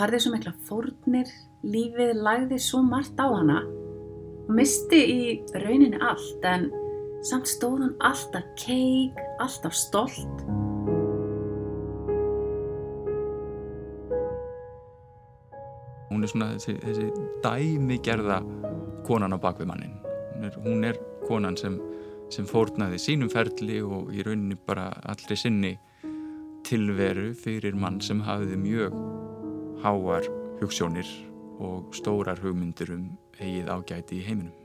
Hún farði svo mikla fórnir, lífið lagði svo margt á hana. Hún misti í rauninni allt en samt stóð hún alltaf keik, alltaf stolt. Hún er svona þessi, þessi dæmigerða konan á bakvið mannin. Hún er, hún er konan sem, sem fórnaði sínum ferli og í rauninni bara allri sinni tilveru fyrir mann sem hafiði mjög háar hugssjónir og stórar hugmyndir um eigið ágæti í heiminum.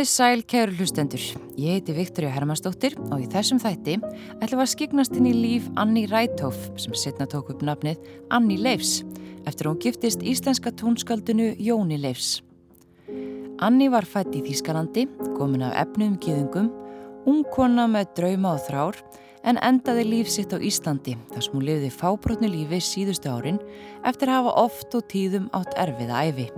Komið sæl kæru hlustendur. Ég heiti Viktoria Hermannsdóttir og í þessum þætti ætlum við að skiknast inn í líf Anni Rætóf sem setna tók upp nafnið Anni Leifs eftir að hún giftist íslenska tónskaldinu Jóni Leifs. Anni var fætt í Þýskalandi, komin af efnum gíðungum, ung kona með drauma og þrár en endaði líf sitt á Íslandi þar sem hún lifði fábrotnu lífi síðustu árin eftir að hafa oft og tíðum átt erfiða æfi.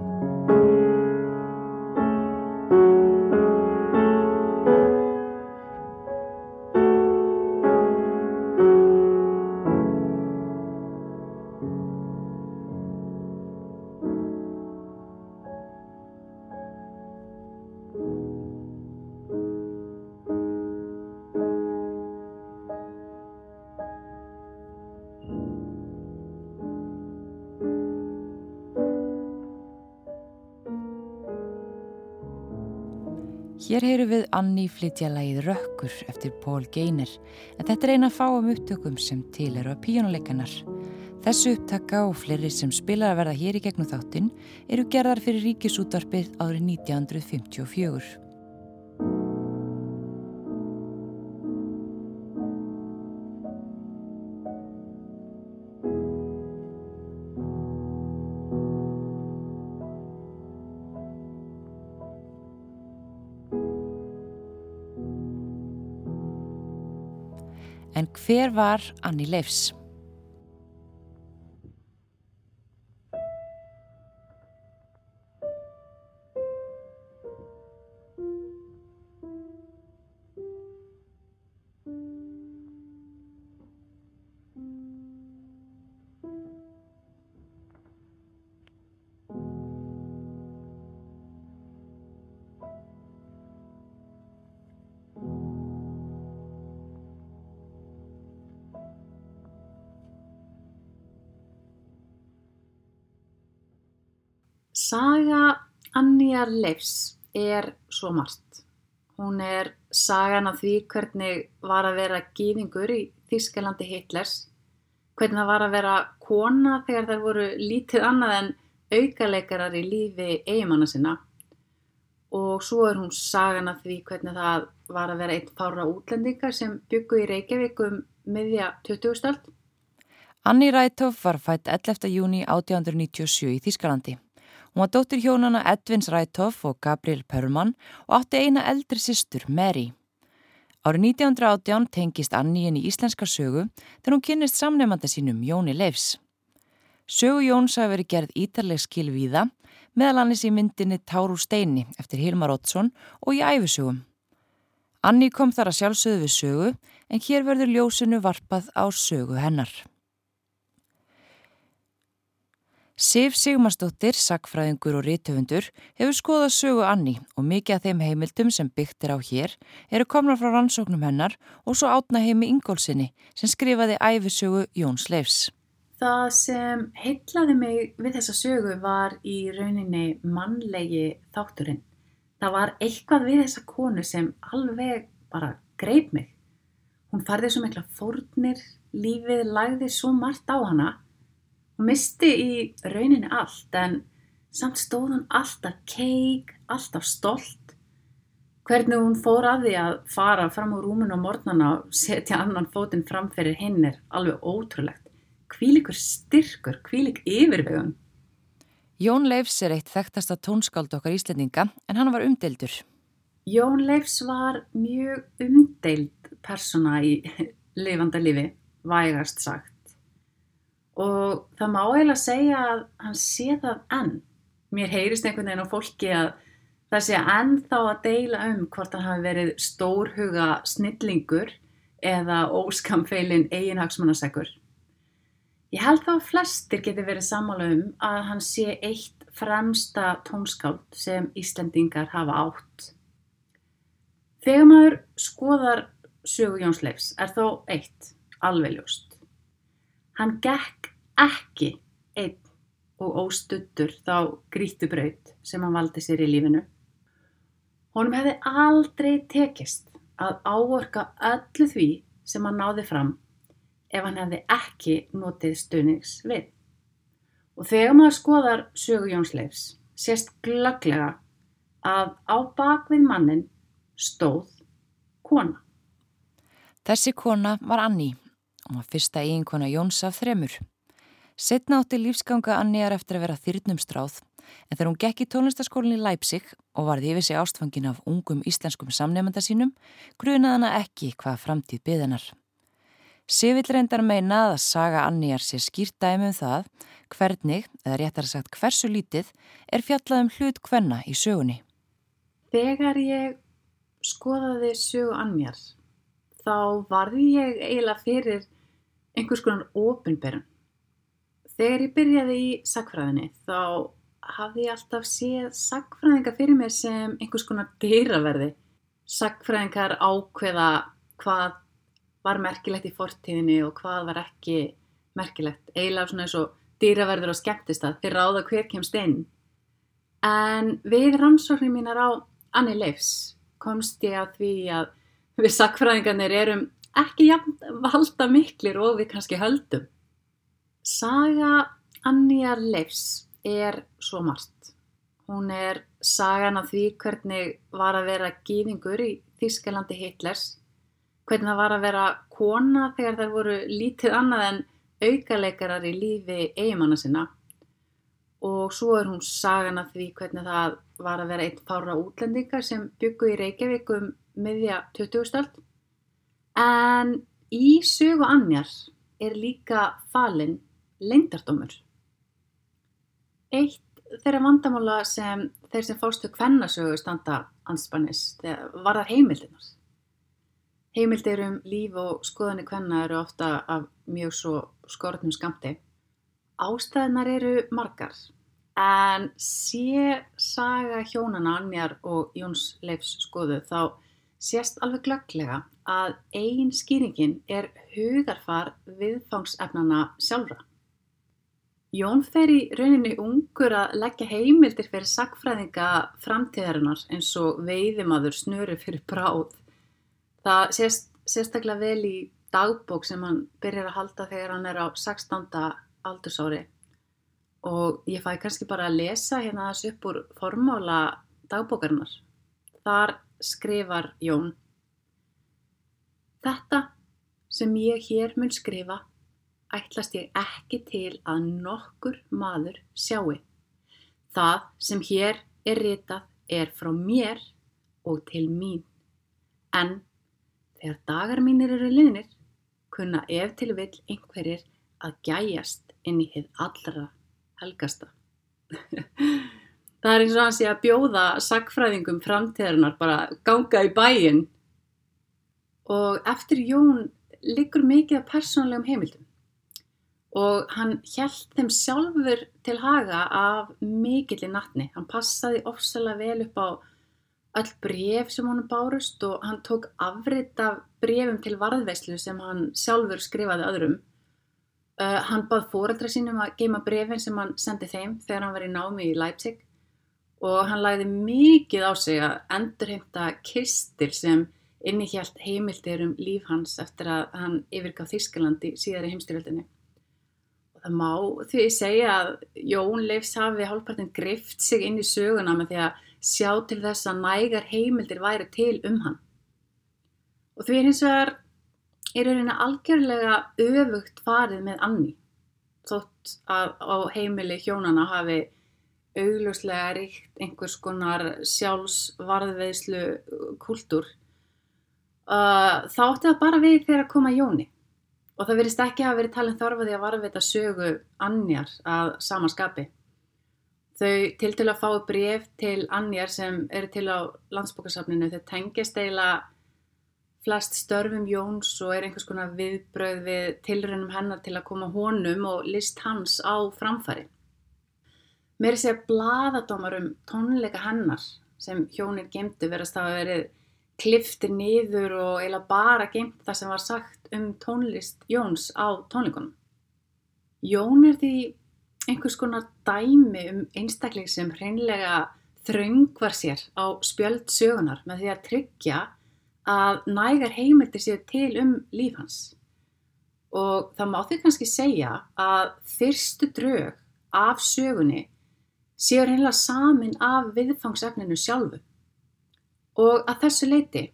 Hér heyru við Anni flytja lagið Rökkur eftir Pól Geiner en þetta er eina fáum upptökum sem til eru að píjónuleikanar. Þessu upptaka og fleiri sem spilar að verða hér í gegnum þáttinn eru gerðar fyrir ríkisútvarpið árið 1954. hver var Anni Leifs? Saga Annýjar Leifs er svo margt. Hún er sagan af því hvernig var að vera gýðingur í Þískalandi Hitlers, hvernig það var að vera kona þegar þær voru lítið annað en aukaleikarar í lífi eigimanna sinna og svo er hún sagan af því hvernig það var að vera einn fára útlendingar sem byggu í Reykjavík um miðja 20. stöld. Anni Rætof var fætt 11. júni 1897 í Þískalandi. Hún var dóttir hjónana Edvins Rætof og Gabriel Perlmann og átti eina eldri systur, Mary. Árið 1918 tengist Anni inn í íslenska sögu þegar hún kynnist samnefnda sínum Jóni Leifs. Sögu Jóns hafi verið gerð ítarleg skil víða, meðal annis í myndinni Táru Steini eftir Hilmar Oddsson og í æfisögum. Anni kom þar að sjálfsögðu við sögu en hér verður ljósinu varpað á sögu hennar. Sif Sigmarsdóttir, sakfræðingur og rítöfundur, hefur skoðað sögu Anni og mikið af þeim heimildum sem byggt er á hér eru komna frá rannsóknum hennar og svo átna heimi Ingólfsinni sem skrifaði æfisögu Jóns Leifs. Það sem heitlaði mig við þessa sögu var í rauninni mannlegi þátturinn. Það var eitthvað við þessa konu sem alveg bara greip mig. Hún farði svo mikla fórnir, lífið lagði svo margt á hana. Hún misti í rauninni allt en samt stóð hún alltaf keik, alltaf stolt. Hvernig hún fór að því að fara fram úr rúmun og mornana og setja annan fótinn fram fyrir hinn er alveg ótrúlegt. Hvílikur styrkur, hvílik yfirvegun. Jón Leifs er eitt þekktasta tónskáld okkar íslendinga en hann var umdeildur. Jón Leifs var mjög umdeild persóna í lifanda lifi, vægast sagt. Og það má eiginlega segja að hann sé það enn. Mér heyrist einhvern veginn á fólki að það sé enn þá að deila um hvort hann hafi verið stórhuga snillingur eða óskamfeilin eiginhagsmannasegur. Ég held þá að flestir geti verið sammála um að hann sé eitt fremsta tónskáld sem Íslandingar hafa átt. Þegar maður skoðar sögu Jóns Leifs er þó eitt alveg ljóst. Hann gekk ekki einn og óstuttur þá grítubraut sem hann valdi sér í lífinu. Honum hefði aldrei tekist að áorka öllu því sem hann náði fram ef hann hefði ekki notið stunings við. Og þegar maður skoðar sögu Jónsleifs sést glögglega að á bakvið mannin stóð kona. Þessi kona var Anni og var fyrsta eiginkona Jóns af þremur. Setna átti lífsganga Anniar eftir að vera þyrnum stráð en þegar hún gekk í tónlistaskólinni Leipzig og varði yfir sig ástfangin af ungum íslenskum samnefnda sínum grunaði hana ekki hvað framtíð byðanar. Sivill reyndar meina að saga Anníjar sé skýrt dæmi um það hvernig, eða réttar að sagt hversu lítið, er fjallað um hlut hvenna í sögunni. Þegar ég skoðaði sögu Anníjar, þá varði ég eiginlega fyrir einhvers konar ofinberðan. Þegar ég byrjaði í sagfræðinni, þá hafði ég alltaf séð sagfræðinga fyrir mér sem einhvers konar dýraverði. Sagfræðingar ákveða hvað var merkilegt í fortíðinni og hvað var ekki merkilegt. Eiginlega svona eins og dýraverður á skemmtist að þeir ráða hver kemst inn. En við rannsóknir mínar á Anni Leifs komst ég að því að við sakfræðingarnir erum ekki valda miklir og við kannski höldum. Saga Anniar Leifs er svo margt. Hún er sagan af því hvernig var að vera gýðingur í Þískalandi Hitlers hvernig það var að vera kona þegar þær voru lítið annað en aukaleikarar í lífi eigimanna sinna og svo er hún sagan að því hvernig það var að vera einn fára útlendingar sem byggu í Reykjavík um miðja 20. stöld. En í sögu annjar er líka falinn leindardómur. Eitt þeirra vandamála sem þeir sem fástu kvennasögu standa anspannis var þar heimildinars. Heimildir um líf og skoðanir hvenna eru ofta af mjög svo skortnum skamti. Ástæðnar eru margar, en sé saga hjónana Annjar og Jóns Leifs skoðu þá sést alveg glögglega að ein skýringin er hugarfar viðfangsefnana sjálfra. Jón fer í rauninni ungur að leggja heimildir fyrir sagfræðinga framtíðarinnar eins og veiðimaður snöru fyrir bráð. Það sést sérstaklega vel í dagbók sem hann byrjar að halda þegar hann er á 16. aldursári og ég fæ kannski bara að lesa hérna þessu upp úr formála dagbókarinnar. Þar skrifar Jón Þetta sem ég hér mun skrifa ætlast ég ekki til að nokkur maður sjáu. Það sem hér er ritað er frá mér og til mín en Þegar dagar mínir eru liðnir, kunna ef til vill einhverjir að gæjast inn í hitt allra helgasta. Það er eins og hans ég að bjóða sagfræðingum framtíðarinnar bara ganga í bæin og eftir Jón liggur mikið af persónlegum heimildum og hann held þeim sjálfur til haga af mikill í nattni. Hann passaði ofsalega vel upp á öll bref sem honum bárust og hann tók afrit af brefum til varðveislu sem hann sjálfur skrifaði öðrum. Uh, hann bað fóreldra sínum að geima brefin sem hann sendi þeim þegar hann var í námi í Leipzig og hann læði mikið á sig að endurheimta kistil sem innihjalt heimildir um líf hans eftir að hann yfirgaf Þískalandi síðar í heimstyrjöldinni. Og það má því segja að Jón Leifs hafi hálfpartin grift sig inn í söguna með því að sjá til þess að nægar heimildir væri til um hann. Og því hins vegar er rauninni algjörlega öfugt farið með Anni, þótt að á heimili hjónana hafi augljóslega ríkt einhvers konar sjálfsvarðveislu kultúr, uh, þá átti það bara við þegar að koma Jóni. Og það verist ekki að verið talin þarfaði að varðveita sögu Annjar að samanskapi. Þau til til að fá bref til Annjar sem eru til á landsbókarsafninu, þau tengjast eiginlega flest störfum Jóns og er einhvers konar viðbröð við tilrönum hennar til að koma honum og list hans á framfæri. Mér sé að bladadómar um tónleika hennar sem hjónir gemdu verðast að verið kliftir niður og eiginlega bara gemt það sem var sagt um tónlist Jóns á tónleikunum. Jón er því einhvers konar dæmi um einstakling sem hreinlega þröngvar sér á spjöld sögunar með því að tryggja að nægar heimildir séu til um líf hans. Og það má því kannski segja að fyrstu drög af sögunni séu reynilega samin af viðfangsefninu sjálfu. Og að þessu leiti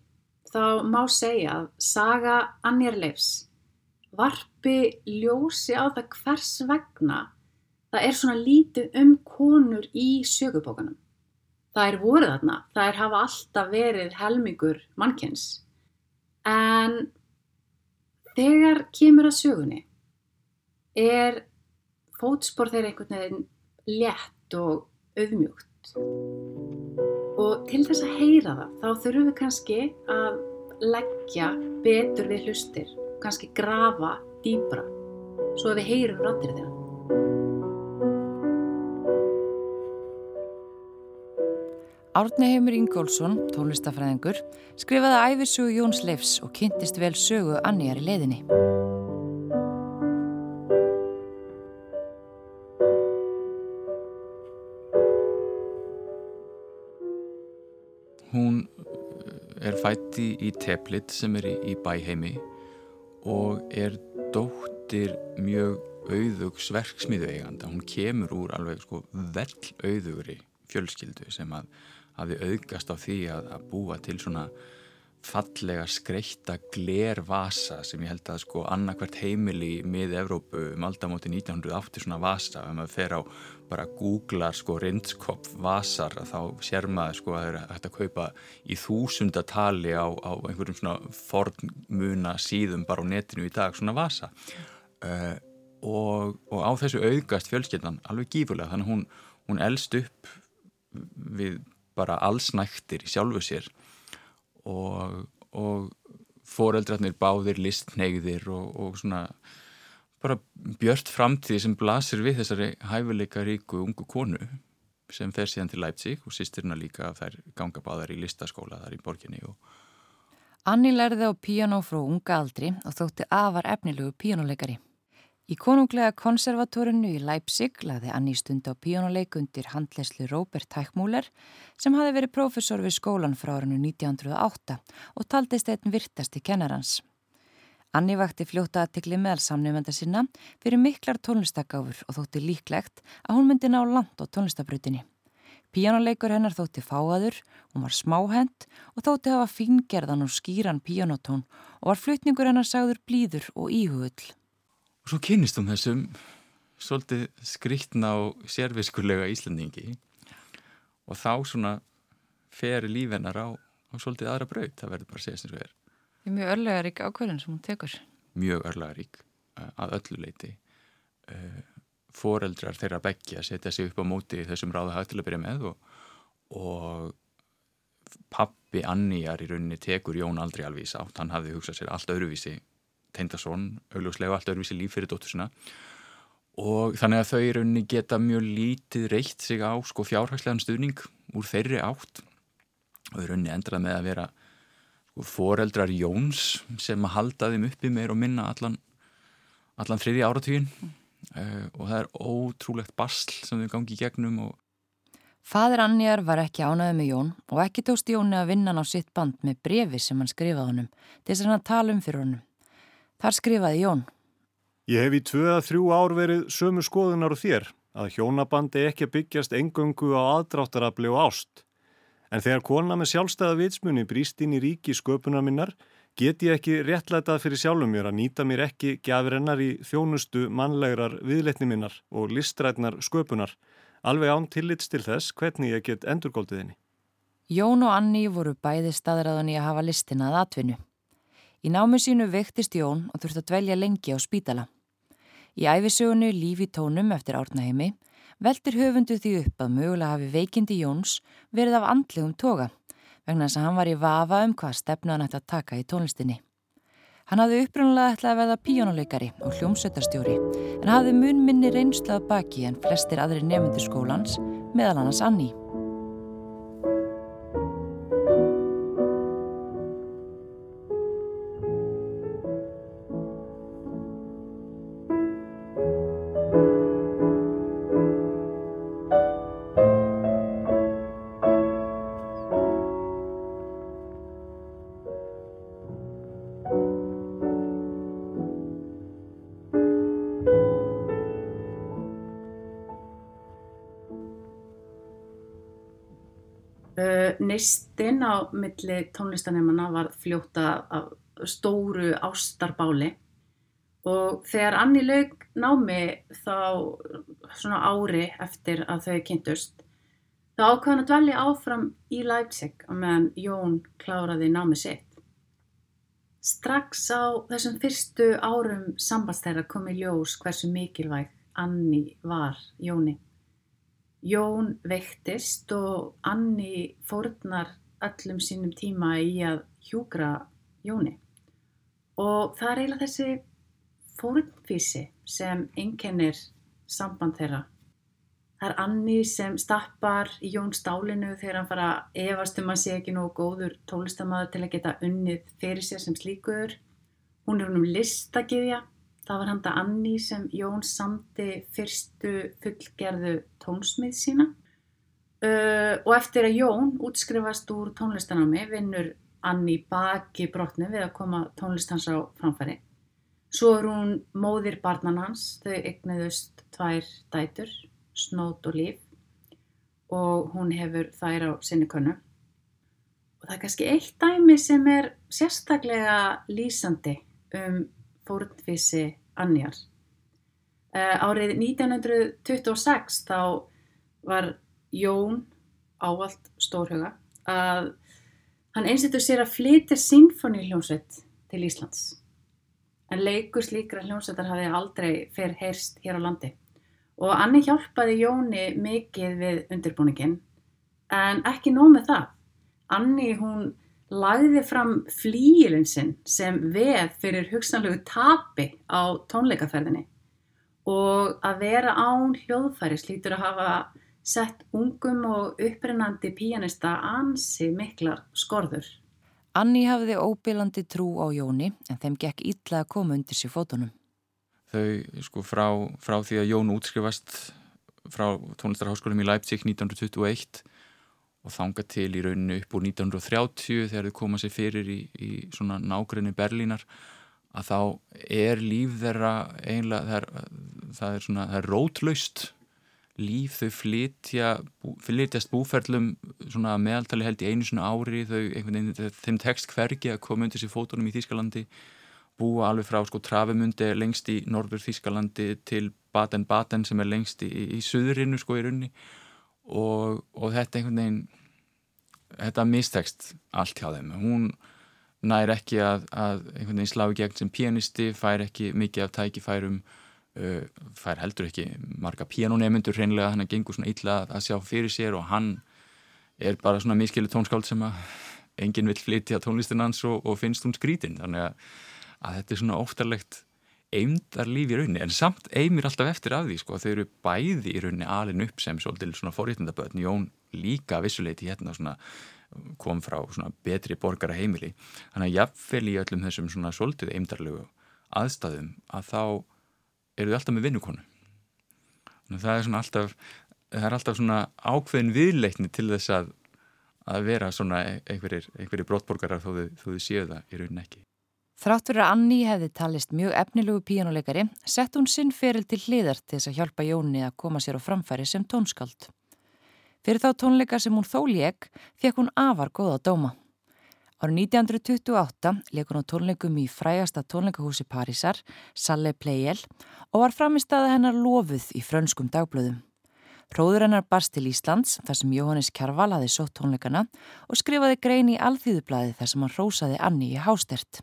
þá má segja að saga Annir Leifs varpi ljósi á það hvers vegna það er svona lítið um konur í sögubókanum það er voruð þarna, það er hafa alltaf verið helmingur mannkjens. En þegar kemur að sögunni er fótspor þeirra einhvern veginn létt og auðmjúkt. Og til þess að heyra það, þá þurfum við kannski að leggja betur við hlustir, kannski grafa dýbra, svo að við heyrum rattir þeirra. Árni Heimur Ingólfsson, tónlistafræðingur, skrifaði æfisugu Jóns Leifs og kynntist vel sögu Anniar í leiðinni. Fætti í Teplit sem er í, bæheimi og er dóttir mjög auðugs verksmiðu eiganda. Hún kemur úr alveg sko vel auðugri fjölskyldu sem að hafi auðgast á því að, að búa til svona fallega skreita glervasa sem ég held að sko annarkvært heimili mið Evrópu um aldamóti 1980 svona vasa. Ef maður fer á bara googlar sko rindskopf vasar þá sér maður sko að það er hægt að kaupa í þúsundatali á, á einhverjum svona formuna síðum bara á netinu í dag svona vasa. Uh, og, og á þessu auðgast fjölskeldan alveg gífurlega þannig að hún, hún elst upp við bara allsnæktir í sjálfu sér og, og foreldrarnir báðir listnegðir og, og svona bara björt framtíði sem blasir við þessari hæfileika ríku ungu konu sem fer síðan til Leipzig og sýstirna líka þær ganga báðar í listaskóla þar í borginni og Anni lærði á píjánó frá unga aldri og þótti afar efnilegu píjánuleikari. Í konunglega konservatorinu í Leipzig lagði Anni stund á píjónuleik undir handleyslu Robert Teichmüller sem hafi verið profesor við skólan frá árinu 1908 og taldist einn virtasti kennarans. Anni vakti fljóta aðtikli meðal samnefnda sinna fyrir miklar tónlistagáfur og þótti líklegt að hún myndi ná land á tónlistabrautinni. Píjónuleikur hennar þótti fáaður, hún var smáhend og þótti hafa fingerðan og skýran píjónutón og var flutningur hennar sagður blíður og íhugull. Og svo kynist um þessum svolítið skriktna og sérviskulega Íslandingi og þá svona fer lífennar á, á svolítið aðra braut, það verður bara að segja sem svo er. Það er mjög örlegarík ákvörðun sem hún tekur. Mjög örlegarík eh, að öllu leiti. Eh, Fóreldrar þeirra begja setja sig upp á móti þessum ráðu hægt til að byrja með og, og pappi Anníjar í rauninni tekur Jón aldrei alveg í sátt, hann hafði hugsað sér allt öðruvísi Teindason, augljóslega allt öðruvísi líf fyrir dóttur sinna og þannig að þau í rauninni geta mjög lítið reitt sig á sko fjárhagslegan stuðning úr þeirri átt og í rauninni endrað með að vera sko foreldrar Jóns sem að halda þeim uppi meir og minna allan, allan þriði áratugin mm. uh, og það er ótrúlegt basl sem þau gangi í gegnum og Fadir Annjar var ekki ánaðið með Jón og ekki tókst Jóni að vinna hann á sitt band með brefi sem hann skrifaði honum til þess að hann tala um fyrir honum. Þar skrifaði Jón. Ég hef í tvö að þrjú ár verið sömu skoðunar og þér að hjónabandi ekki byggjast engöngu á aðdráttarafli og ást. En þegar kona með sjálfstæða vitsmunni brýst inn í ríki sköpunar minnar get ég ekki réttlætað fyrir sjálfum mér að nýta mér ekki gafir hennar í þjónustu mannlegrar viðletni minnar og listrætnar sköpunar alveg án tillits til þess hvernig ég get endurgóldið henni. Jón og Anni voru bæði staðræðan í að hafa listina að atvinnu. Í námi sínu veiktist Jón og þurfti að dvelja lengi á spítala. Í æfisögunu Lífi tónum eftir árnaheimi veldir höfundu því upp að mögulega hafi veikindi Jóns verið af andlegum toga vegna þess að hann var í vafa um hvað stefnaðan ætti að taka í tónlistinni. Hann hafði upprunnulega ætlað að verða píjónuleikari og hljómsveitarstjóri en hafði mun minni reynslað baki en flestir aðri nefndur skólans meðal annars Anni. Nistinn á milli tónlistanemana var fljóta af stóru ástarbáli og þegar Anni laug námi þá svona ári eftir að þau kynntust þá ákvæðan að dvelja áfram í Leipzig á meðan Jón kláraði námi sitt. Strax á þessum fyrstu árum sambandstæra kom í ljós hversu mikilvæg Anni var Jóni. Jón veiktist og Anni fórnar öllum sínum tíma í að hjúgra Jóni. Og það er eiginlega þessi fórnfísi sem einkennir samband þeirra. Það er Anni sem stappar í Jón stálinu þegar hann fara efast um að sé ekki nógu góður tólistamæður til að geta unnið fyrir sér sem slíkur. Hún er hún um listagiðja Það var handa Anni sem Jón samti fyrstu fullgerðu tónsmið sína uh, og eftir að Jón útskrifast úr tónlistanámi vinnur Anni baki brotni við að koma tónlistans á framfæri. Svo er hún móðir barnan hans, þau egniðust tvær dætur, Snót og Líf og hún hefur þær á sinni könnu. Og það er kannski eitt dæmi sem er sérstaklega lýsandi um fórnfísi annjar. Uh, árið 1926 þá var Jón ávalt stórhuga að hann einsettur sér að flytja sinfoníhljómsveit til Íslands. En leikur slíkra hljómsveitar hafi aldrei fyrr heyrst hér á landi. Og Anni hjálpaði Jóni mikið við undirbúningin en ekki nóg með það. Anni hún lagði fram flíilin sinn sem veð fyrir hugsanlegu tapi á tónleikaferðinni og að vera án hljóðfæri slítur að hafa sett ungum og upprennandi píanista ansi miklar skorður. Anni hafði óbílandi trú á Jóni en þeim gekk illa að koma undir sér fótunum. Þau sko frá, frá því að Jón útskrifast frá tónlistarháskólum í Leipzig 1921 og þanga til í rauninu upp úr 1930 þegar þau koma sér fyrir í, í svona nákrenni Berlínar að þá er líf þeirra einlega, það er, það er svona, það er rótlaust líf, þau flytja flytjast búferlum svona meðaltali held í einu svona ári. Þau, einhvern veginn, þeim tekst hvergi að koma undir sér fótunum í Þýskalandi búa alveg frá sko trafimundi lengst í norður Þýskalandi til Baden-Baden sem er lengst í, í, í söðurinu sko í runni og, og þetta einhvern veginn þetta mistekst allt hjá þeim. Hún nær ekki að, að einhvern veginn slá í gegn sem pianisti fær ekki mikið af tækifærum uh, fær heldur ekki marga pianonemundur hreinlega. Hann er gengur svona illa að sjá fyrir sér og hann er bara svona miskilu tónskáld sem að enginn vil flytja tónlistin hans og, og finnst hún skrítin. Þannig að, að þetta er svona óttarlegt eimdar líf í rauninni en samt eimir alltaf eftir af því sko. Þau eru bæði í rauninni alin upp sem svolítil svona forréttindaböðn Jón líka vissuleiti hérna svona kom frá svona betri borgara heimili þannig að jafnvel í öllum þessum svona svolítið eimdarlegu aðstæðum að þá eru þau alltaf með vinnukonu. Þannig að það er svona alltaf það er alltaf svona ákveðin viðleikni til þess að, að vera svona einhverjir, einhverjir brottborgarar þó þau, séu það í raunin ekki. Þráttur að Anni hefði talist mjög efnilegu píjánuleikari, sett hún sinn feril til hliðar til þess að hjálpa Jóni að koma sér á framfæri sem tónskald. Fyrir þá tónleika sem hún þó lék, fekk hún afar góða dóma. Árið 1928 leik hún á tónleikum í frægasta tónleikahúsi Parísar, Salle Pleiel, og var framist að hennar lofuð í frönskum dagblöðum. Róður hennar barst til Íslands þar sem Jóhannes Kjarval hafi sótt tónleikana og skrifaði grein í alþýðublaði þar sem hann rósaði Anni í hástert.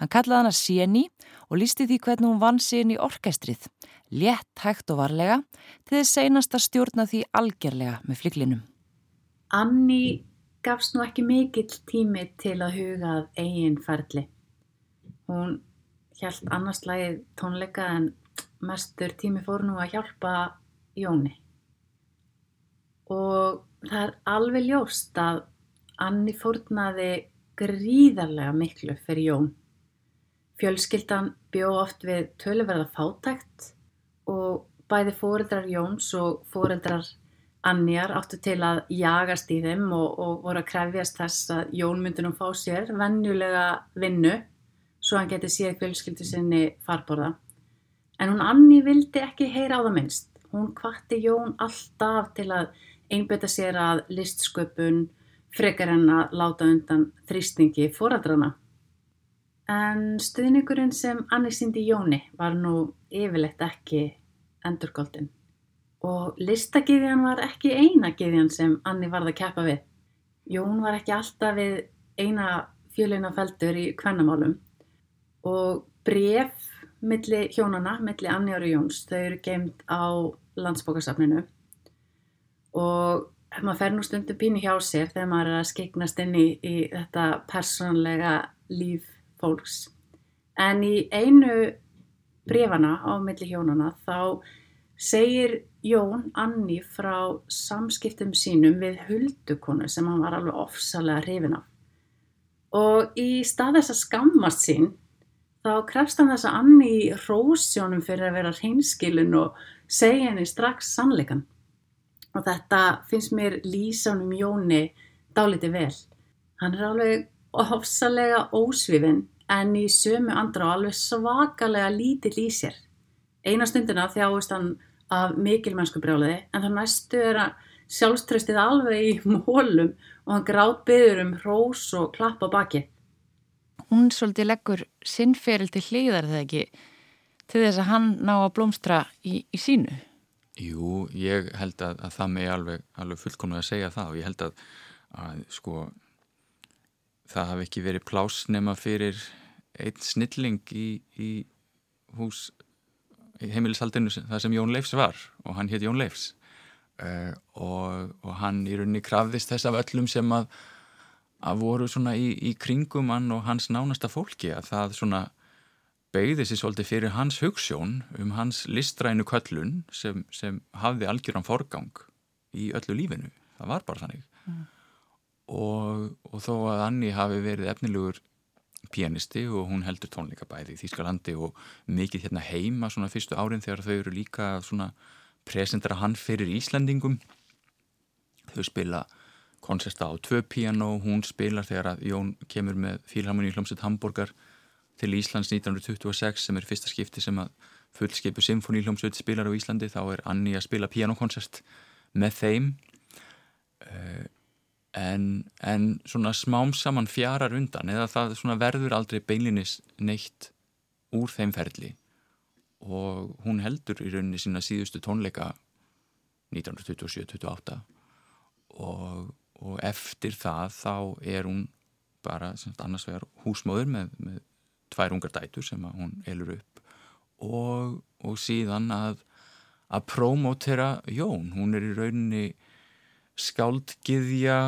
Hann kallaði hana Sieni og lísti því hvernig hún vann sín í orkestrið, létt, hægt og varlega, til þess seinast að stjórna því algerlega með fliklinum. Anni gafst nú ekki mikill tími til að hugað eigin ferli. Hún hjælt annars lagið tónleika en mestur tími fór nú að hjálpa Jóni og það er alveg ljóst að Anni fórnaði gríðarlega miklu fyrir Jón. Fjölskyldan bjó oft við töluverða fátækt og bæði fóreldrar Jóns og fóreldrar Annjar áttu til að jagast í þeim og, og voru að krefjast þess að Jón myndi nú fá sér vennjulega vinnu svo hann geti séð fjölskyldu sinni farborða. En hún Anni vildi ekki heyra á það minnst. Hún kvatti Jón alltaf til að einbeta sér að listsköpun frekar en að láta undan þrýstingi fóraldrana. En stuðningurinn sem Anni síndi Jóni var nú yfirleitt ekki endurgóldin. Og listagiðjan var ekki eina giðjan sem Anni varð að keppa við. Jón var ekki alltaf við eina fjölina feldur í kvennamálum og bref milli hjónana, milli Anni og Jóns, þau eru geimt á landsbókarsafninu og maður fer nú stundum pínu hjá sér þegar maður er að skiknast inn í, í þetta persónlega líf fólks. En í einu brefana á milli hjónana þá segir Jón Anni frá samskiptum sínum við huldukonu sem hann var alveg ofsalega hrifin af. Og í stað þess að skammast sín þá krefst hann þess að Anni í rósjónum fyrir að vera hreinskilin og segja henni strax sannleikan og þetta finnst mér lýsanum Jóni dáliti vel. Hann er alveg ofsalega ósvifin en í sömu andra og alveg svakalega lítill í sér. Eina stundina þjáist hann af mikilmennsku brjáliði en það næstu er að sjálfströstið alveg í mólum og hann grátt byður um hrós og klapp á baki. Hún svolítið leggur sinnferil til hlýðar þegar ekki til þess að hann ná að blómstra í, í sínu. Jú, ég held að, að það með alveg, alveg fullkomlega að segja það og ég held að, að sko það hafi ekki verið plásnema fyrir einn snilling í, í hús í heimilishaldinu það sem Jón Leifs var og hann hétt Jón Leifs uh, og, og hann í rauninni krafðist þess af öllum sem að, að voru svona í, í kringum hann og hans nánasta fólki að það svona beigði sér svolítið fyrir hans hugssjón um hans listrænu köllun sem, sem hafði algjöran forgang í öllu lífinu. Það var bara þannig. Mm. Og, og þó að Anni hafi verið efnilegur pianisti og hún heldur tónleika bæði í Þýskalandi og mikið hérna heima svona fyrstu árin þegar þau eru líka svona presentara hann fyrir Íslandingum. Þau spila konserta á tvö piano, hún spilar þegar að Jón kemur með Fílharmoníu hljómsveit Hamburger til Íslands 1926 sem er fyrsta skipti sem að fullskipu symfóníljómsveit spilar á Íslandi þá er Anni að spila pianokoncert með þeim uh, en, en svona smám saman fjarar undan eða það verður aldrei beinlinis neitt úr þeim ferli. Og hún heldur í rauninni sína síðustu tónleika 1927-28 og, og eftir það þá er hún bara annars vegar húsmóður með, með tvær ungar dætur sem hún elur upp. Og, og síðan að að promotera Jón, hún er í rauninni skáldgiðja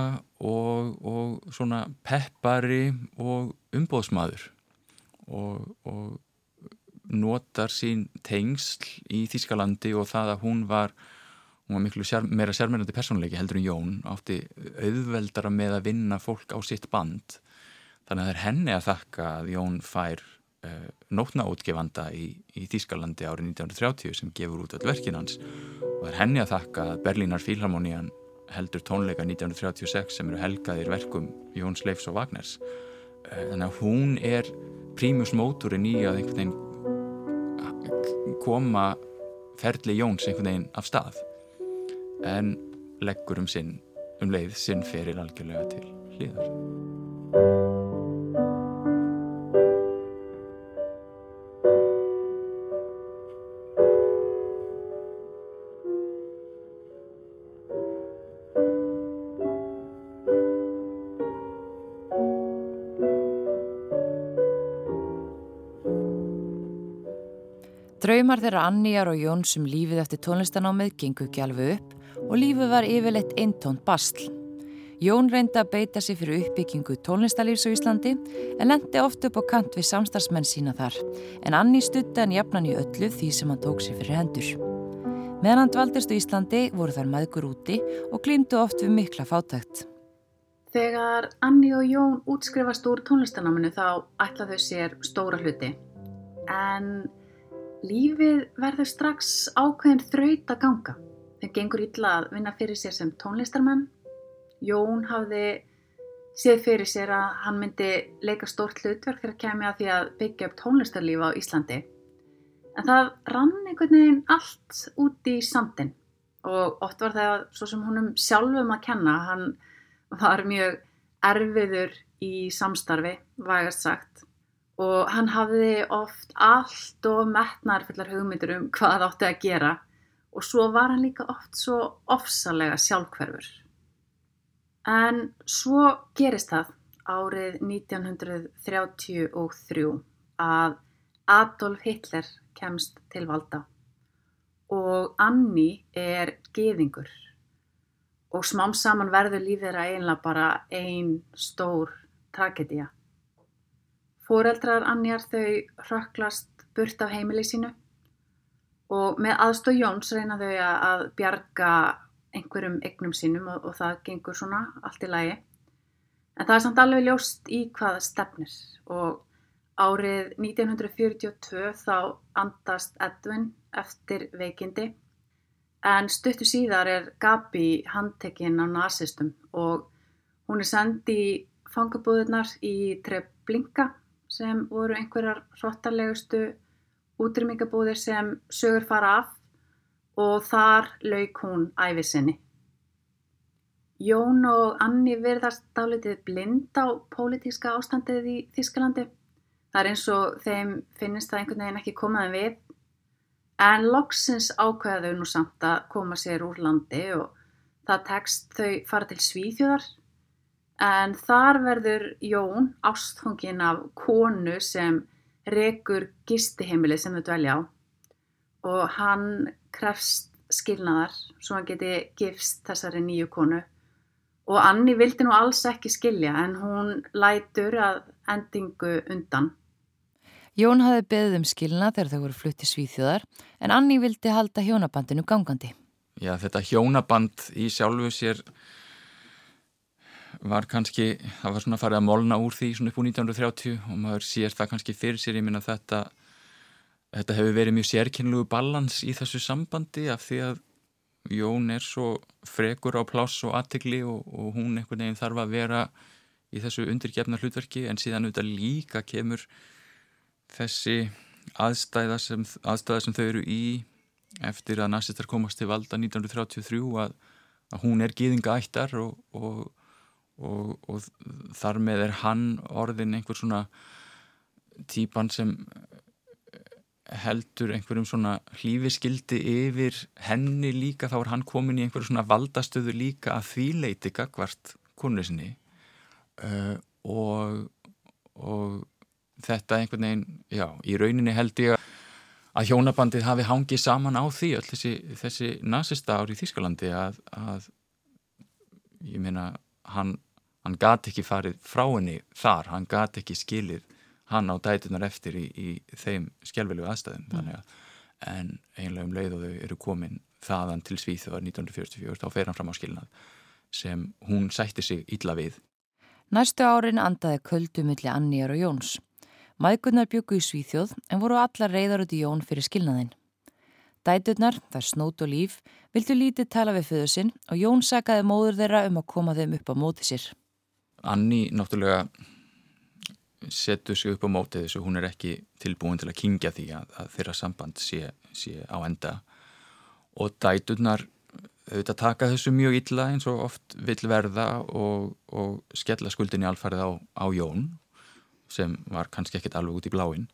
og, og svona peppari og umbóðsmaður og, og notar sín tengsl í Þískalandi og það að hún var hún var miklu sér, meira sérmennandi personleiki heldur en Jón átti auðveldara með að vinna fólk á sitt band. Þannig að það er henni að þakka að Jón fær uh, nótnaútgefanda í, í Þískalandi árið 1930 sem gefur út öll verkin hans. Og það er henni að þakka að Berlínar Fílharmonían heldur tónleika 1936 sem eru helgaðir verkum Jóns Leifs og Wagners uh, þannig að hún er prímus móturinn í að einhvern veginn koma ferli Jóns einhvern veginn af stað en leggur um sinn um leið sinn feril algjörlega til hlýðar. Draumar þeirra Anníjar og Jón sem um lífið eftir tónlistanámið gengur ekki alveg upp og lífið var yfirleitt eintónt basl. Jón reyndi að beita sig fyrir uppbyggingu tónlistalífs á Íslandi en lendi oft upp á kant við samstarfsmenn sína þar en Anni stutti hann jafnan í öllu því sem hann tók sér fyrir hendur. Meðan hann dvaldist á Íslandi voru þar maðgur úti og glýmdu oft við mikla fátækt. Þegar Anni og Jón útskrifast úr tónlistanáminu þá ætla þau sér stóra hluti en lífið verður strax ákveðin þraut að ganga. Þeim gengur illa að vinna fyrir sér sem tónlistarmann. Jón hafði séð fyrir sér að hann myndi leika stórt hlutverk þegar kemja því að byggja upp tónlistarlíf á Íslandi. En það rann einhvern veginn allt út í sandin og oft var það svo sem húnum sjálfum að kenna. Hann var mjög erfiður í samstarfi, vægast sagt. Og hann hafði oft allt og metnar fullar hugmyndur um hvað átti að gera og svo var hann líka oft svo ofsalega sjálfhverfur. En svo gerist það árið 1933 að Adolf Hitler kemst til valda og Anni er geðingur og smám saman verður lífið þeirra eiginlega bara ein stór tragedía. Fóreldrar Annjar þau rökklast burt af heimili sínu og með aðstóð Jóns reyna þau að bjarga einhverjum eignum sínum og, og það gengur svona allt í lagi. En það er samt alveg ljóst í hvaða stefnir og árið 1942 þá andast Edwin eftir veikindi en stuttu síðar er Gabi handtekinn á nazistum og hún er sendi í fangabúðunar í Treblinka sem voru einhverjar hróttarlegustu útrýmingabúðir sem sögur fara af og þar lauk hún æfisinni. Jón og Anni verðast dálitið blind á pólitíska ástandið í Þísklandi. Það er eins og þeim finnist það einhvern veginn ekki komaðin við. En loksins ákveða þau nú samt að koma sér úr landi og það tekst þau fara til Svíþjóðar. En þar verður Jón ástfungin af konu sem rekur gistiheimilið sem þau dvelja á og hann krefst skilnaðar svo hann geti gifst þessari nýju konu og Anni vildi nú alls ekki skilja en hún lætur að endingu undan. Jón hafi beðið um skilna þegar þau voru flutti svíþjóðar en Anni vildi halda hjónabandinu gangandi. Já, þetta hjónaband í sjálfu sér var kannski, það var svona farið að molna úr því svona upp úr 1930 og maður sér það kannski fyrir sér, ég minna þetta þetta hefur verið mjög sérkynlugu balans í þessu sambandi af því að Jón er svo frekur á pláss og aðtegli og, og hún einhvern veginn þarf að vera í þessu undirgefna hlutverki en síðan auðvitað líka kemur þessi aðstæða sem, aðstæða sem þau eru í eftir að nazistar komast til valda 1933 að, að hún er gýðinga ættar og, og og, og þar með er hann orðin einhver svona típan sem heldur einhverjum svona hlífiskildi yfir henni líka. Þá er hann komin í einhverju svona valdastöðu líka að því leiti gagvart konu sinni. Uh, og, og þetta einhvern veginn, já, í rauninni held ég að hjónabandið hafi hangið saman á því öll þessi, þessi nazista ár í Þískalandi að, að ég meina hann hann gati ekki farið frá henni þar, hann gati ekki skilið hann á dætunar eftir í, í þeim skjálfilegu aðstæðum mm. að en einlega um leið og þau eru komin þaðan til Svíþjóðar 1944 þá fer hann fram á skilnað sem hún sætti sig illa við. Næstu árin andaði köldumilli Anníjar og Jóns. Mæðgurnar byggu í Svíþjóð en voru allar reyðar út í Jón fyrir skilnaðinn. Dæturnar, þar snót og líf, vildu lítið tala við föðu sinn og Jón sagaði móður þeirra um að koma þeim upp á móti sér. Anni náttúrulega setur sig upp á móti þessu, hún er ekki tilbúin til að kingja því að, að þeirra samband sé, sé á enda. Og dæturnar auðvitað taka þessu mjög illa eins og oft vill verða og, og skella skuldinni alfarið á, á Jón sem var kannski ekkit alveg út í bláin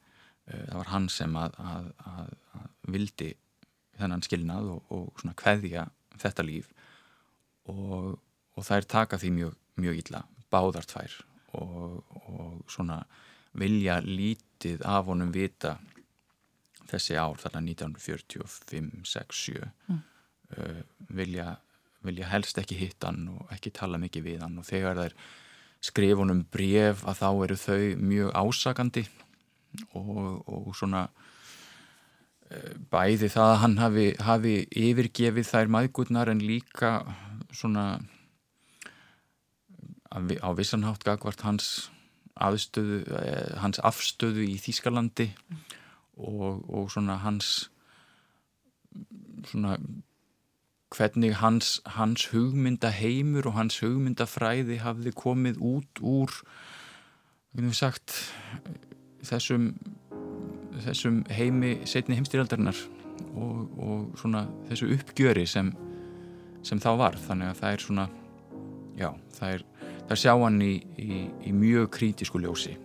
eh, það var hann sem að, að, að, að vildi þennan skilnað og, og svona kveðja þetta líf. Og, og þær taka því mjög, mjög illa báðar tvær og, og svona vilja lítið af honum vita þessi ár þarna 1945, 6, 7 mm. uh, vilja, vilja helst ekki hitta hann og ekki tala mikið við hann og þegar þær skrifunum bref að þá eru þau mjög ásakandi og, og svona eh, bæði það að hann hafi, hafi yfirgefið þær maðgurnar en líka svona á vissanhátt gagvart hans aðstöðu, eh, hans afstöðu í Þýskalandi og, og svona hans svona hvernig hans, hans hugmyndaheimur og hans hugmyndafræði hafði komið út úr sagt, þessum, þessum heimi setni heimstýraldarinnar og, og svona þessu uppgjöri sem, sem þá var þannig að það er svona já, það er, það sjá hann í, í, í mjög krítisku ljósi.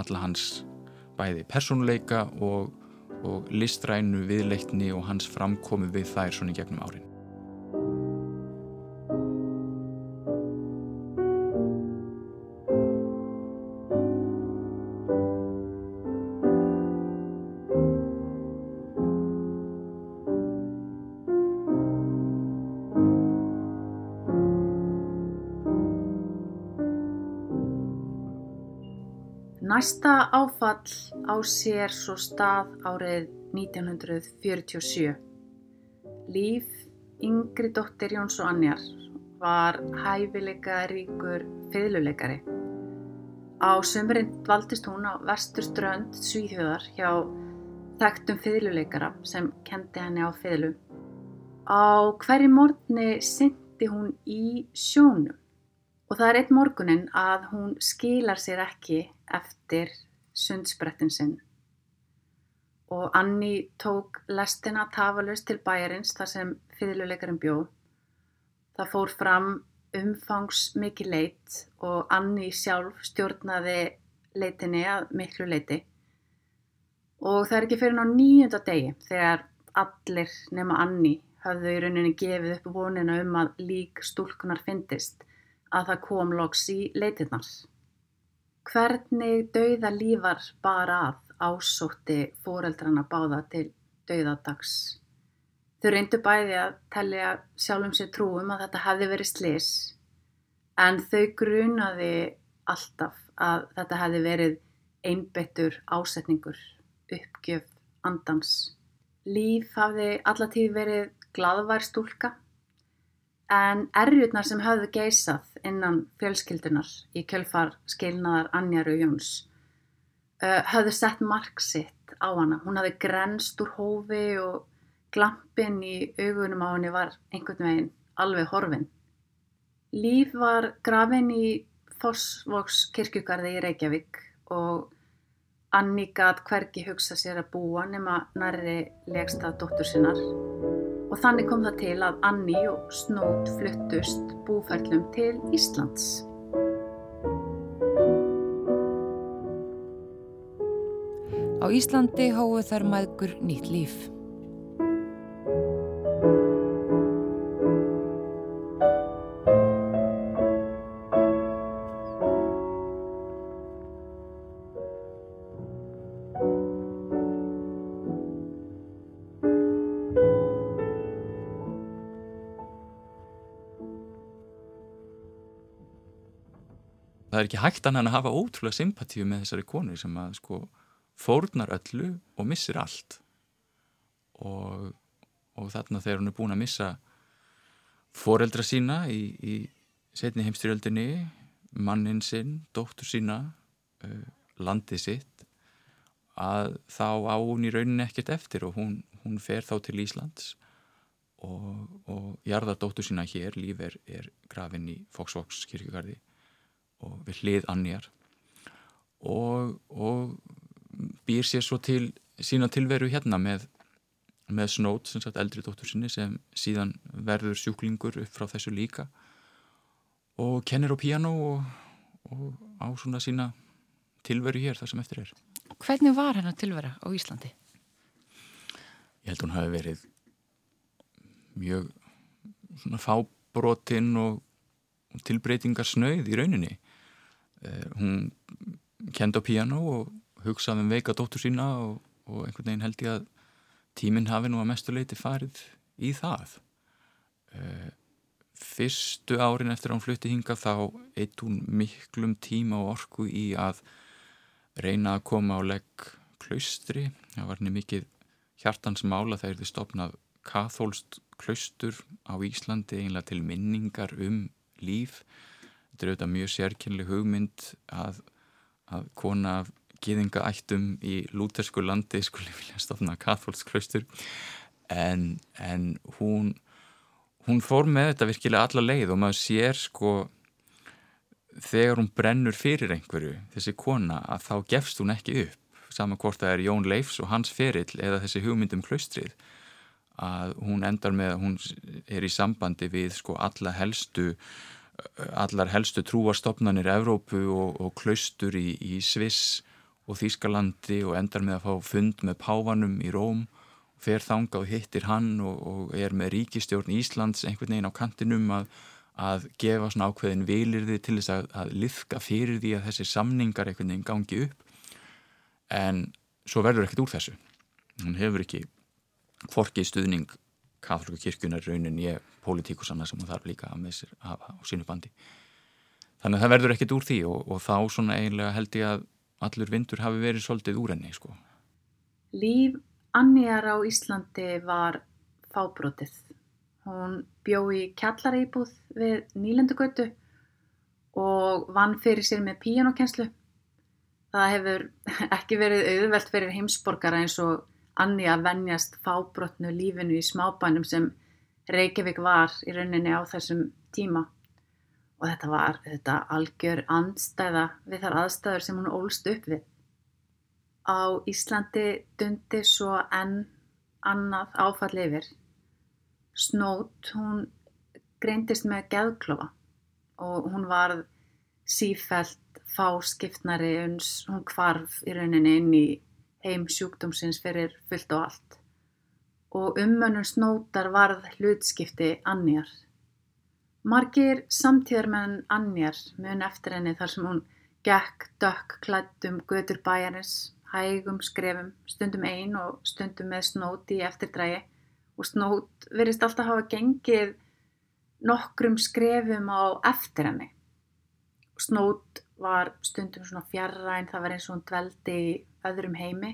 Alla hans bæði personleika og, og listrænu viðleikni og hans framkomi við þær svona gegnum árin Næsta áfall á sér svo stað árið 1947. Líf yngri dóttir Jóns og Annjar var hæfileika ríkur fiðluleikari. Á sömurinn dvaldist hún á vesturströnd Svíþjóðar hjá þekktum fiðluleikara sem kendi henni á fiðlu. Á hverju morgni syndi hún í sjónum og það er einn morgunin að hún skilar sér ekki eftir sundsbrettin sinn. Og Anni tók lestina tafalust til bæjarins þar sem fyrirluleikarinn bjó. Það fór fram umfangs mikið leitt og Anni sjálf stjórnaði leitinni að miklu leiti. Og það er ekki fyrir ná nýjunda degi þegar allir nema Anni hafðu í rauninni gefið upp vonina um að lík stúlkunar fyndist að það kom loks í leitinnar. Hvernig dauða lífar bara að ásótti fóreldrana báða til dauðadags. Þau reyndu bæði að tellja sjálfum sér trúum að þetta hefði verið slis en þau grunaði alltaf að þetta hefði verið einbettur ásetningur, uppgjöf, andans. Líf hafði allatíð verið gladvær stúlka en erjurnar sem höfðu geysað innan fjölskyldunar í kjölfar skilnaðar Annjaru Jóns uh, höfðu sett mark sitt á hana. Hún hafði grenst úr hófi og glampin í augunum á henni var einhvern veginn alveg horfin. Líf var grafin í Fossvoks kirkjugarði í Reykjavík og Anni gat hvergi hugsa sér að búa nema nærri legstað dóttur sinnar og þannig kom það til að Anni og Snót fluttust búferlum til Íslands. Á Íslandi hóðu þær maður nýtt líf. Það er ekki hægt annað að hafa ótrúlega sympatíu með þessari konu sem að sko fórnar öllu og missir allt. Og, og þarna þegar hún er búin að missa foreldra sína í, í setni heimstyrjöldinni mannin sinn, dóttur sína uh, landið sitt að þá á hún í rauninni ekkert eftir og hún, hún fer þá til Íslands og, og jarðar dóttur sína hér, líf er, er grafin í Foxvox kirkugarði og við hlið annjar og, og býr sér svo til sína tilveru hérna með, með Snót, sem sagt eldri dóttur sinni sem síðan verður sjúklingur upp frá þessu líka og kennir á piano og, og á svona sína tilveru hér þar sem eftir er. Hvernig var hennar tilvera á Íslandi? Ég held hún hafi verið mjög svona fábrotinn og tilbreytingar snauð í rauninni. Uh, hún kenda piano og hugsaði um veika dóttur sína og, og einhvern veginn held ég að tíminn hafi nú að mestuleiti farið í það. Uh, fyrstu árin eftir að hún flutti hinga þá eitt hún miklum tíma og orku í að reyna að koma á legg klaustri. Það var henni mikið hjartansmála þegar þið stopnað kathólst klaustur á Íslandi einlega til minningar um líf. Þetta er auðvitað mjög sérkynli hugmynd að, að kona gýðingaættum í lútersku landi skulle vilja stopna kathólst klaustur. En, en hún hún fór með þetta virkilega alla leið og maður sér sko þegar hún brennur fyrir einhverju þessi kona að þá gefst hún ekki upp. Saman hvort það er Jón Leifs og hans ferill eða þessi hugmyndum klaustrið. Að hún endar með að hún er í sambandi við sko alla helstu allar helstu trúastofnanir Evrópu og, og klaustur í, í Sviss og Þýskalandi og endar með að fá fund með pávanum í Róm fer þanga og hittir hann og, og er með ríkistjórn Íslands einhvern veginn á kantinum að, að gefa svona ákveðin vilirði til þess að, að liðka fyrir því að þessi samningar einhvern veginn gangi upp. En svo verður ekkert úr þessu. Hún hefur ekki forkið stuðning katholika kirkunar raunin ég politíkusanna sem hún þarf líka að með sér hafa á sínu bandi þannig að það verður ekkert úr því og, og þá svona eiginlega held ég að allur vindur hafi verið svolítið úr henni sko. Líf Annjar á Íslandi var fábrotið. Hún bjó í kjallareibúð við Nýlendugötu og vann fyrir sér með píjanokenslu. Það hefur ekki verið auðvelt fyrir heimsborgara eins og Anni að vennjast fábrotnu lífinu í smábænum sem Reykjavík var í rauninni á þessum tíma. Og þetta var þetta algjör andstæða við þar aðstæður sem hún ólst upp við. Á Íslandi dundi svo enn annað áfall yfir. Snót, hún greindist með geðklofa og hún var sífælt fáskiptnari uns hún kvarf í rauninni inn í heim sjúkdómsins fyrir fullt og allt. Og ummönnum snótar varð hlutskipti annjar. Margir samtíðarmenn annjar mun eftir henni þar sem hún gekk dökk klættum götur bæjarins hægum skrefum, stundum einn og stundum með snót í eftirdrægi og snót verist alltaf hafa gengið nokkrum skrefum á eftir henni. Snót var stundum svona fjarræn, það var eins og hún dveldi í öðrum heimi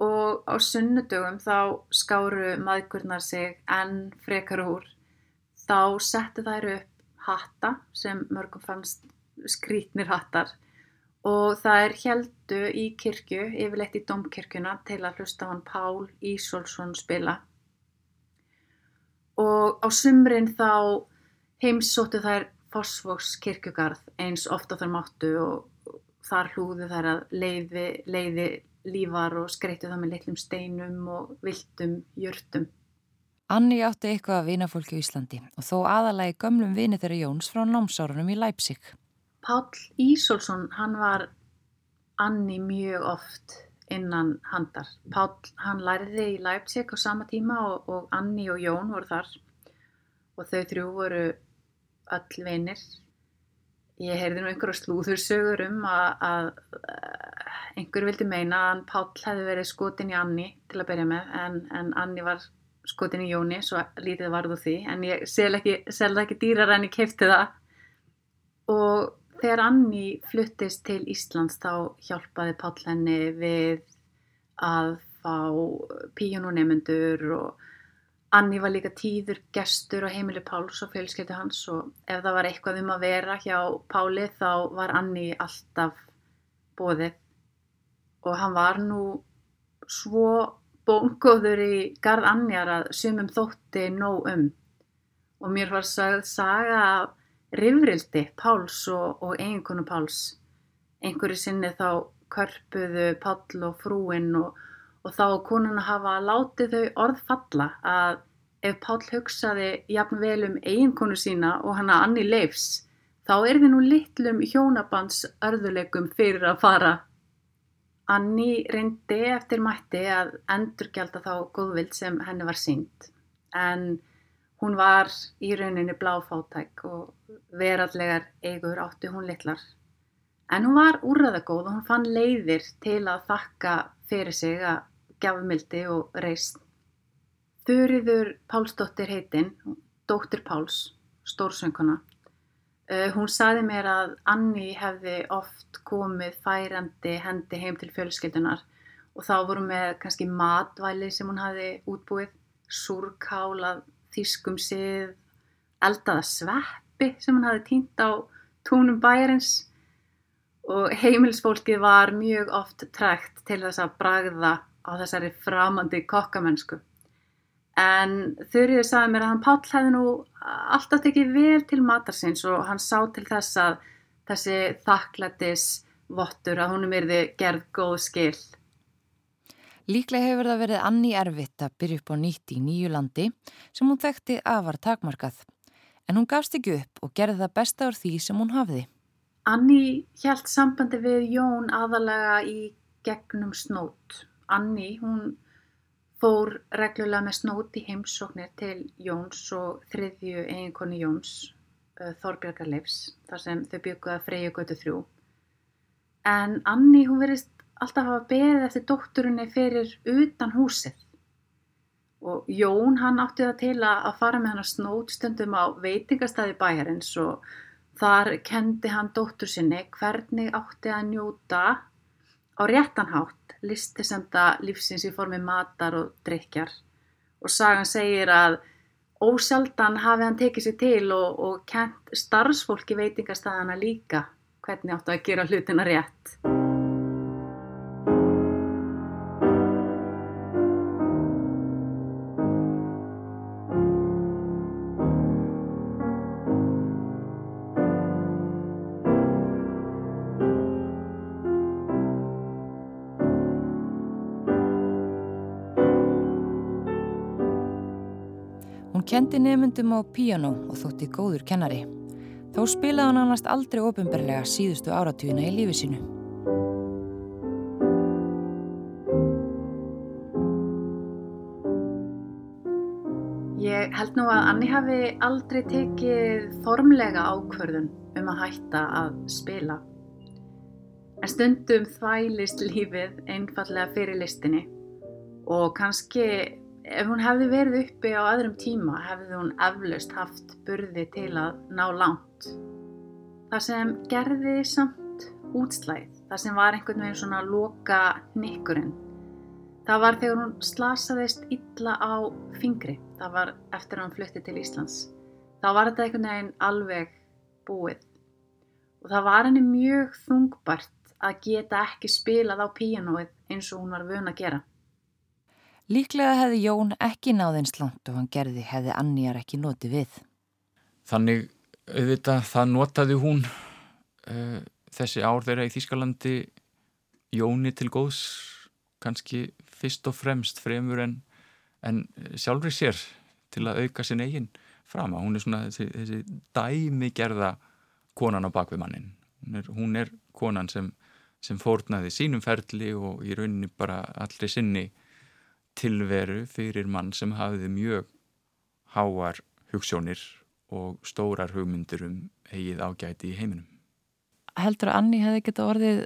og á sunnudögum þá skáru maðgurnar sig enn frekar úr. Þá settu þær upp hatta sem mörgum fannst skrítnir hattar og er heldu í kirkju, yfirleitt í domkirkjuna til að hlusta hann Pál Ísolsson spila og á sumrin þá heimsóttu þær Fossvoks kirkjugarð eins ofta þar máttu og þar hlúðu þær að leiði, leiði lífar og skreittu það með litlum steinum og viltum jörtum. Anni átti eitthvað að vina fólki í Íslandi og þó aðalagi gömlum vini þeirra Jóns frá námsárunum í Leipzig. Páll Ísolsson, hann var Anni mjög oft innan handar. Páll, hann læriði í Leipzig á sama tíma og, og Anni og Jón voru þar og þau þrjú voru öll vinir. Ég heyrði nú einhverju slúðursögur um að, að einhver vildi meina að Páll hefði verið skotin í Anni til að byrja með en, en Anni var skotin í Jóni svo lítið varðu því. En ég sel ekki, ekki dýrar en ég keipti það. Og Þegar Anni fluttist til Íslands þá hjálpaði Páll henni við að fá píjónunemendur og Anni var líka tíður gestur á heimili Páls og fjölskyldi hans. Og ef það var eitthvað um að vera hjá Páli þá var Anni alltaf bóðið. Og hann var nú svo bóngóður í garð annjar að sumum þótti nóg um. Og mér var sagð saga af rifrildi Páls og, og eiginkonu Páls. Einhverju sinni þá körpuðu Páll og frúinn og, og þá konuna hafa látið þau orð falla að ef Páll hugsaði jafn vel um eiginkonu sína og hana Anni Leifs þá er þið nú litlum hjónabands örðuleikum fyrir að fara Anni reyndi eftir mætti að endurgelda þá góðvild sem henni var sínt en hún var í rauninni bláfátæk og verallegar eigur átti hún litlar. En hún var úrraðagóð og hún fann leiðir til að þakka fyrir sig að gefa mildi og reist. Þurriður Pálsdóttir heitinn, dóttir Páls, stórsönguna, hún saði mér að Anni hefði oft komið færandi hendi heim til fjölskyldunar og þá voru með kannski matvæli sem hún hafi útbúið, súrkálað, þýskum sið, eldaða sveppi sem hún hafi týnt á túnum bæjarins og heimilsfólkið var mjög oft trekt til þess að bragða á þessari framandi kokkamennsku. En Þurriður sagði mér að hann Páll hefði nú alltaf tekið vel til matarsins og hann sá til þess að þessi þakklættis vottur að húnum erði gerð góð skil. Líklega hefur það verið Anni erfitt að byrja upp á nýtt í nýju landi sem hún þekkti afar takmarkað. En hún gafst ekki upp og gerði það besta úr því sem hún hafði. Anni hjælt sambandi við Jón aðalega í gegnum snót. Anni, hún fór reglulega með snóti heimsóknir til Jóns og þriðju eiginkonu Jóns, uh, Þorbjörgar Leifs, þar sem þau bygguða Freyju götu þrjú. En Anni, hún verist alltaf hafa beðið eftir dótturinni fyrir utan húsið. Og Jón, hann átti það til að fara með hann að snót stundum á veitingastæði bæjarins og þar kendi hann dóttur sinni hvernig átti að njóta á réttanhátt listisemda lífsins í formi matar og drikjar og sagan segir að ósjaldan hafi hann tekið sér til og, og kent starfsfólki veitingastæðana líka hvernig áttu að gera hlutina rétt. Kendi nefnundum á piano og þótti góður kennari. Þá spilaði hann annars aldrei ofinberlega síðustu áratugina í lífi sínu. Ég held nú að Anni hafi aldrei tekið formlega ákverðun um að hætta að spila. En stundum þvælist lífið einfallega fyrir listinni og kannski ef hún hefði verið uppi á öðrum tíma hefði hún eflaust haft burði til að ná langt. Það sem gerði samt útslæð, það sem var einhvern veginn svona loka nikkurinn, það var þegar hún slasaðist illa á fingri, það var eftir að hún flutti til Íslands. Þá var þetta einhvern veginn alveg búið og það var henni mjög þungbart að geta ekki spilað á píanóið eins og hún var vöna að gera. Líklega hefði Jón ekki náðins langt og hann gerði hefði Annýjar ekki notið við. Þannig auðvitað það notaði hún uh, þessi ár þeirra í Þýskalandi Jóni til góðs kannski fyrst og fremst fremur en, en sjálfri sér til að auka sin eigin fram að hún er svona þessi, þessi dæmi gerða konan á bakvið mannin. Hún er, hún er konan sem, sem fórnaði sínum ferli og í rauninni bara allri sinni tilveru fyrir mann sem hafiði mjög háar hugssjónir og stórar hugmyndir um eigið ágæti í heiminum. Heldur að Anni hefði geta orðið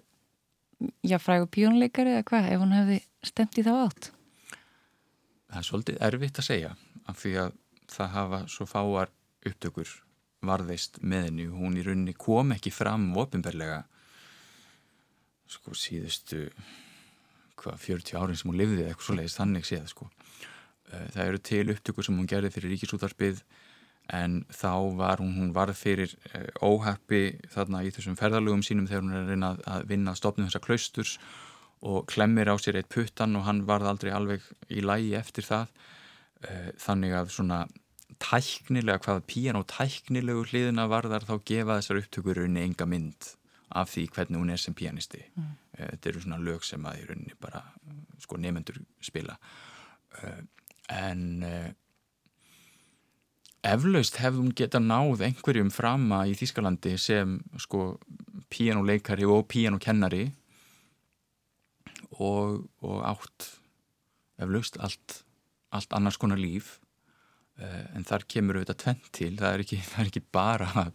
já, frægu pjónleikari eða hvað ef hún hefði stemt í þá átt? Það er svolítið erfitt að segja af því að það hafa svo fáar upptökur varðveist með henni hún í rauninni kom ekki fram ofinberlega sko síðustu hvað 40 árin sem hún lifði eitthvað svo leiðist þannig séð sko. Eh, það eru til upptökur sem hún gerði fyrir ríkisútarpið en þá var hún, hún var fyrir eh, óheppi þarna í þessum ferðalögum sínum þegar hún er að reyna að vinna að stopna þessa klausturs og klemmir á sér eitt puttan og hann varð aldrei alveg í lægi eftir það uh, þannig að svona tæknilega, hvaða píjan og tæknilegu hliðina varðar þá gefa þessar upptökur rauninni enga mynd af því hvernig hún er sem píjanisti mm. Uh, þetta eru svona lög sem að í rauninni bara sko nefnendur spila. Uh, en eflaust hefðum geta náð einhverjum frama í Þískalandi sem sko píjánuleikari og píjánukennari og, og átt eflaust allt, allt annars konar líf. En þar kemur auðvitað tvent til, það er ekki, það er ekki bara að,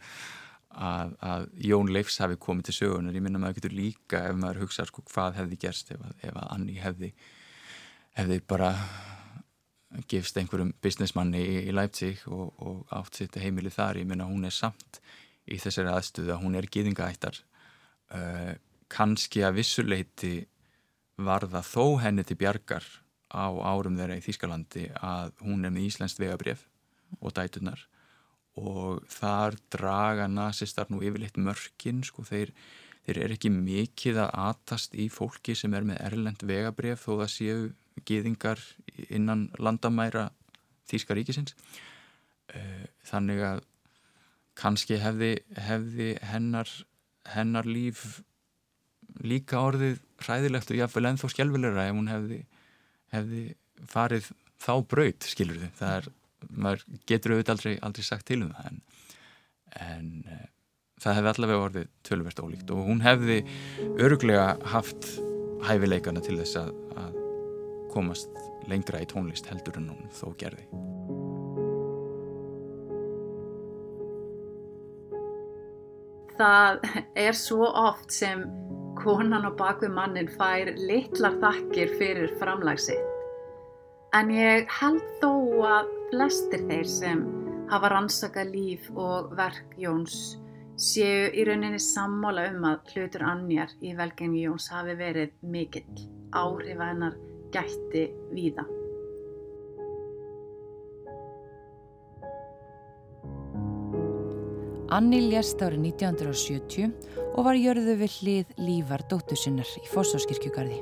að, að Jón Leifs hafi komið til sögunar, ég minna maður getur líka ef maður hugsa sko, hvað hefði gerst ef að, ef að Anni hefði hefði bara gefst einhverjum businessmanni í, í Leipzig og, og átt sitt heimili þar, ég minna hún er samt í þessari aðstuða, hún er gýðingaættar uh, kannski að vissuleiti varða þó henni til bjargar á árum þeirra í Þýskalandi að hún er með Íslandst vegabref og dætunar og þar draga nazistar nú yfirleitt mörkin sko, þeir, þeir eru ekki mikið að atast í fólki sem er með erlend vegabref þó það séu gýðingar innan landamæra Þýska ríkisins. Eh, þannig að kannski hefði, hefði hennar, hennar líf líka orðið hræðilegt og jáfnvel ennþá skjálfilegra ef hún hefði, hefði farið þá braut, skilur þið það er, maður getur auðvitað aldrei, aldrei sagt til um það en, en uh, það hefði allavega orðið tölverst ólíkt og hún hefði öruglega haft hæfileikana til þess að, að komast lengra í tónlist heldur en hún þó gerði. Það er svo oft sem konan á bakvið mannin fær litlar þakkir fyrir framlagsitt. En ég held þó að flestir þeir sem hafa rannsaka líf og verk Jóns séu í rauninni sammála um að hlutur annjar í velgengi Jóns hafi verið mikill áhrif að hennar gætti víða. Anni lést árið 1970 og var jörðu við hlið lífar dóttusinnar í Fossháskirkjugarði.